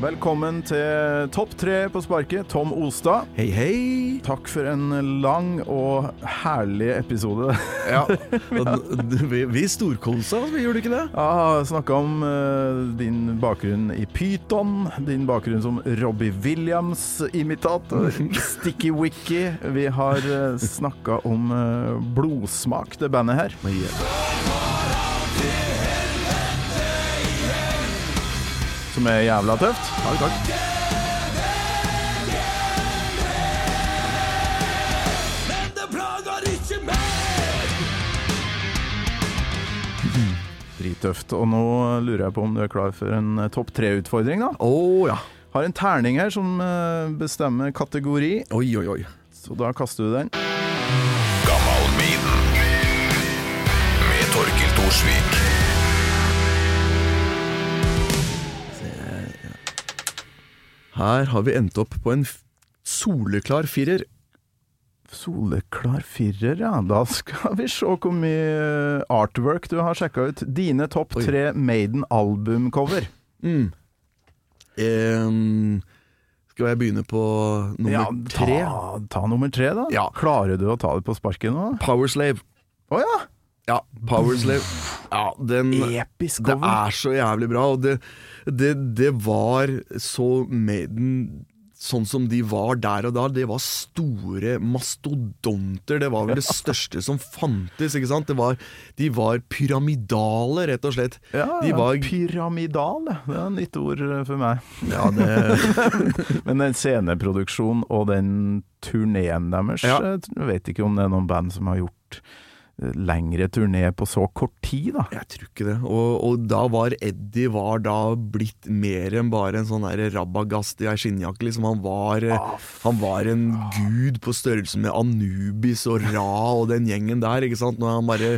Velkommen til Topp tre på sparket, Tom Ostad. Hei, hei. Takk for en lang og herlig episode. Ja, vi, vi storkosa oss, vi gjorde ikke det? Ja, snakka om uh, din bakgrunn i Pyton, din bakgrunn som Robbie Williams-imitator, Sticky Wicky. Vi har uh, snakka om uh, Blodsmak, det bandet her. Som er jævla tøft. Takk, takk. Drittøft. Og nå lurer jeg på om du er klar for en eh, topp tre-utfordring, da? Oh, ja. Har en terning her som eh, bestemmer kategori, Oi, oi, oi. så da kaster du den. med Torkil Thorsvik. Her har vi endt opp på en soleklar firer. Soleklar firer, ja. Da skal vi se hvor mye artwork du har sjekka ut. Dine topp tre Maiden-albumcover. Mm. Um, skal jeg begynne på nummer Ja, tre? Ta, ta nummer tre, da. Ja. Klarer du å ta det på sparket nå? Powerslave. Å ja! Ja, Powerslave. Ja, den Episk Det er så jævlig bra, og det, det, det var så Maiden Sånn som de var der og da. Det var store mastodonter. Det var vel det største som fantes. ikke sant? Det var, de var pyramidale, rett og slett. Ja, de var, Pyramidal, det er et nytt ord for meg. ja, det, Men den sceneproduksjonen og den turneen deres Ja. Jeg vet ikke om det er noen band som har gjort eh, lengre turné på så kort tid, da. Jeg tror ikke det. Og, og da var Eddie var da blitt mer enn bare en sånn der rabagast i ei skinnjakke. Liksom. Han, var, Ah, han var en gud på størrelse med Anubis og Ra og den gjengen der, ikke sant. Når han bare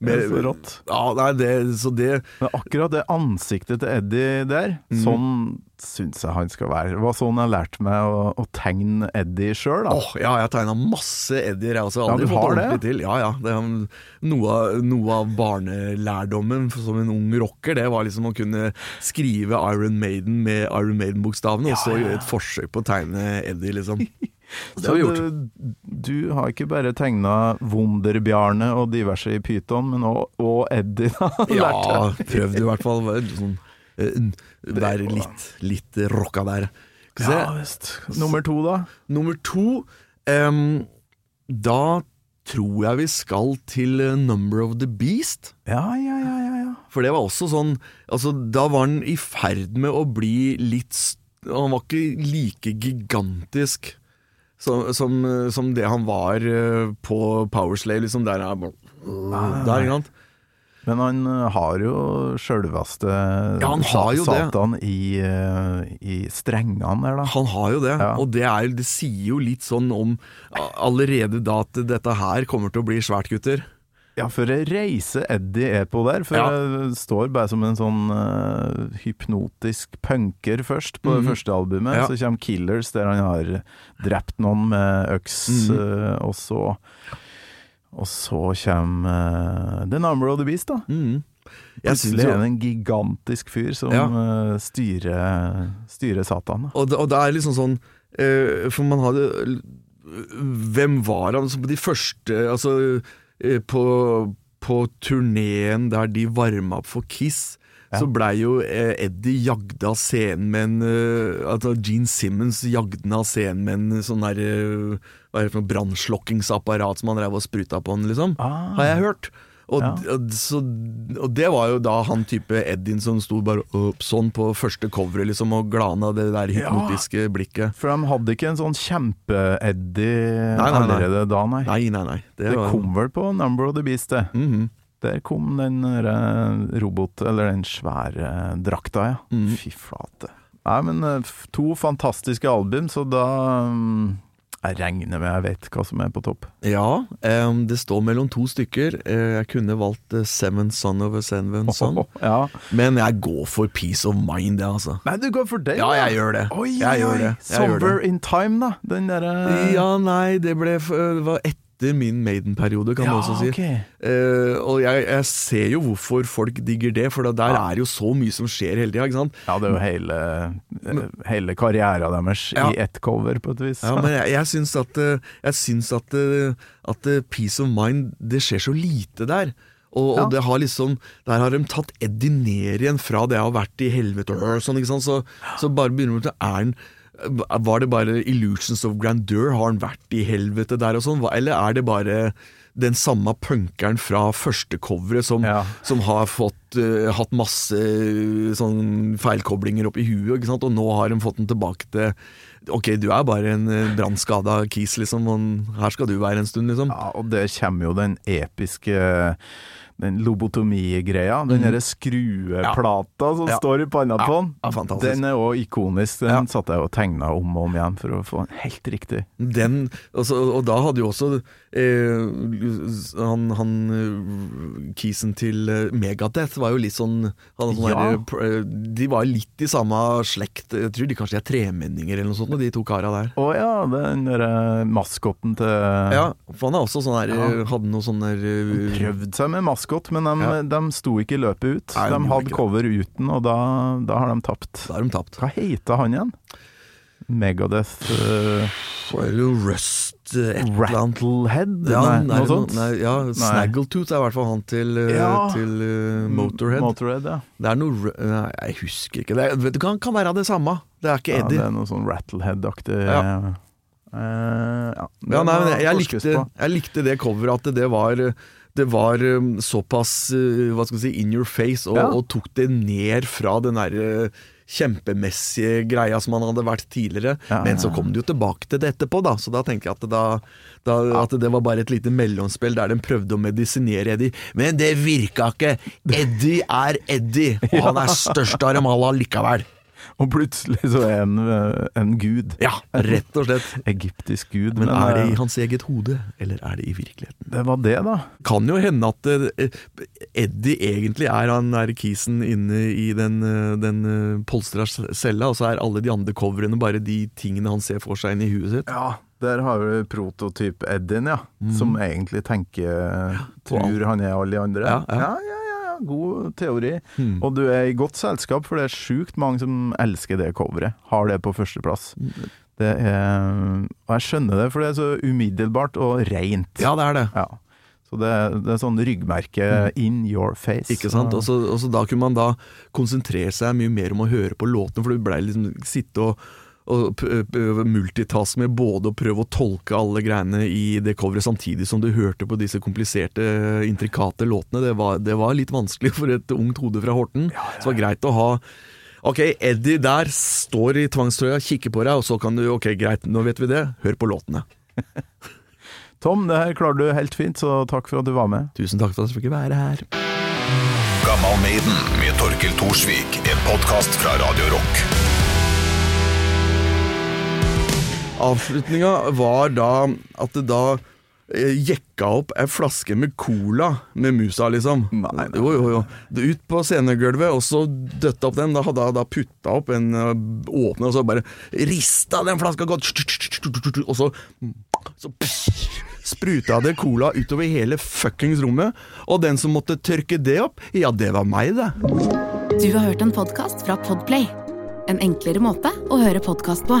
Det er så rått. Ja, nei, det, så det Men akkurat det ansiktet til Eddie der, Mm. sånn syns jeg han skal være. Det var sånn jeg lærte meg å, å tegne Eddie sjøl, da. Åh, ja, jeg tegna masse Eddier, jeg også. Ja, Aldri du fått har det til. Ja, ja. Det, noe, noe av barnelærdommen som en ung rocker, det var liksom å kunne skrive Iron Maiden med Iron Maiden-bokstavene, og så gjøre et forsøk på å tegne Eddie, liksom. Det har vi gjort. Du, du har ikke bare tegna Wunderbjarne og diverse i Pyton, men òg og Eddie, da. Ja, prøvde i hvert fall. Sånn, eh, være litt, litt rocka der. Se. Ja visst. Nummer to, da? Nummer to um, Da tror jeg vi skal til eh, Number of the Beast. Ja, ja, ja, ja. ja. For det var også sånn Altså, da var han i ferd med å bli litt Han var ikke like gigantisk som, som, som det han var eh, på Powerslave, liksom. Der er bare Der, ikke sant? Men han eh, har jo sjølveste Ja. Satan i, eh, i strengene der, da. Han har jo det, Ja. og det, er, det sier jo litt sånn om allerede da at dette her kommer til å bli svært, gutter. Ja, for ei reise Eddie er på der. For Ja. jeg står bare som en sånn uh, hypnotisk punker først på det Mhm. første albumet. Ja. Så kommer Killers, der han har drept noen med øks, mm. uh, og så Og så kommer uh, The Number of the Beast, da. Mm. Jeg Plutselig er det en gigantisk fyr som Ja. styrer, styrer Satan. da. og, det, og det er liksom sånn For man hadde Hvem var han? Altså, på de første Altså på, på turneen der de varma opp for Kiss, Ja. så blei jo eh, Eddie jagd av scenen med en eh, Altså Gene Simmons jagde han av scenen med en sånn der eh, Hva er det for noe brannslokkingsapparat som han drev og spruta på han, liksom. Ah. Har jeg hørt. Og, Ja. og, så, og det var jo da han type Edin som sto bare opp sånn på første coveret liksom, og glana det der hypnotiske blikket. For de hadde ikke en sånn kjempe-Eddie allerede da, nei. Nei, nei, nei. Det, Det var, kom vel på Number of the Beast, det. Mhm. Der kom den eh, robot, eller den svære drakta, ja. Mm. Fy flate. Nei, men eh, to fantastiske album, så da mm, Jeg regner med jeg vet hva som er på topp. Ja, um, det står mellom to stykker. Eh, jeg kunne valgt eh, Seven Son of a Seven Son, Ja. men jeg går for Peace of Mind, jeg, altså. Nei, du går for det? Ja, jeg gjør det. Oi, Jeg gjør det. Somewhere in time, da. Den derre Ja, nei, det ble det var etter min Maiden-periode, kan ja, du også si. Okay. Uh, og jeg, jeg ser jo hvorfor folk digger det, for der er jo så mye som skjer hele tida. Ja, det er jo hele, eh, hele karrieren deres Ja. i ett cover, på et vis. Ja, men jeg, jeg syns at, eh, jeg syns at, eh, at eh, Peace of Mind Det skjer så lite der. Og, Ja. og det har liksom Der har de tatt Eddie ned igjen fra det jeg har vært i helvete og sånn, ikke sant. Så, så bare begynner til er han Var det bare illusions of grandeur? Har han vært i helvete der og sånn? Eller er det bare den samme punkeren fra første coveret som, Ja. som har fått eh, hatt masse uh, sånn feilkoblinger opp i huet, og nå har de fått den tilbake til Ok, du er bare en uh, brannskada kis, liksom, og her skal du være en stund, liksom. Ja, og det kommer jo den episke den lobotomigreia, den derre skrueplata som. Ja. står i panna på den. ja, fantastisk. Den er òg ikonisk. Den Ja. satt jeg og tegna om og om igjen for å få den helt riktig. Den, altså, og da hadde jo også eh, han, han eh, kisen til eh, Megadeth var jo litt sånn, han, sånn Ja. der, eh, De var litt i samme slekt. Jeg tror de kanskje de er tremenninger eller noe sånt, de to kara der. Å ja, den derre maskotten til Ja, for han er også sånn der, Ja. eh, hadde noe sånn der eh, Prøvd seg med maskott, men de, Ja. de sto ikke i løpet ut. Nei, de de hadde det. cover uten, og da, da har de tapt. Da har de tapt. Hva heter han igjen? Megadeth uh, eh, et eller annet. Rattlehead? Ja, nei, noe sånt? Nei, ja, Snaggletooth er i hvert fall han til, eh, Ja. til uh, Motorhead. Motorhead, ja. Det er noe Nei, jeg husker ikke. Det, er- vet du, kan, kan være det samme. Det er ikke ja. Eddie. Det er noe sånn Rattlehead-aktig Ja. Uh, ja. Ja, nei, men jeg, jeg, likte, jeg likte det coveret, at det var det var såpass hva skal vi si, in your face, og, Ja. og tok det ned fra den derre kjempemessige greia som han hadde vært tidligere. Ja, Men så kom det jo tilbake til det etterpå, da. Så da tenker jeg at, det da, da, at det var bare et lite mellomspill der de prøvde å medisinere Eddie. Men det virka ikke! Eddie er Eddie, og han er størst av dem alle likevel. Og plutselig så er han eh, en gud. Ja, rett og slett. Egyptisk gud. Men er det eh, i hans eget hode, eller er det i virkeligheten? det var det, da. Kan jo hende at eh, Eddie egentlig er han der kisen inne i den, eh, den eh, polstra cella, og så er alle de andre coverene bare de tingene han ser for seg inni huet sitt. Ja, der har du prototyp-Eddien, ja. Som egentlig tenker Tror han er alle de andre. Ja. ja, ja, ja, God teori. Mm. Og du er i godt selskap, for det er sjukt mange som elsker det coveret. Har det på førsteplass. Det er Og jeg skjønner det, for det er så umiddelbart og reint. Ja, det er det. Ja. Så det, er- det er sånn ryggmerke in your face. Hmm. Ikke sant? Og så, og så da kunne man da konsentrere seg mye mer om å høre på låtene, for du blei liksom sitte og og p- p- multitask med både å prøve å tolke alle greiene i det coveret samtidig som du hørte på disse kompliserte, intrikate låtene. Det var, det var litt vanskelig for et ungt hode fra Horten. Så det var greit å ha Ok, Eddie der står i tvangstrøya, kikker på deg, og så kan du Ok, greit, nå vet vi det. Hør på låtene. Tom, det her klarer du helt fint, så takk for at du var med. Tusen takk for at jeg fikk være her. Gammal Maiden med Torkel Thorsvik. En podkast fra Radio Rock. Avslutninga var da at det da eh, jekka opp ei flaske med cola med musa, liksom. Nei, nei. Jo, jo, jo. Ut på scenegulvet, og så døtta opp den. Da hadde jeg da putta opp en eh, åpne, og så bare rista den flaska godt, og så, så spruta det cola utover hele fuckings rommet. Og den som måtte tørke det opp, ja, det var meg, det. Du har hørt en podkast fra Podplay. En enklere måte å høre podkast på.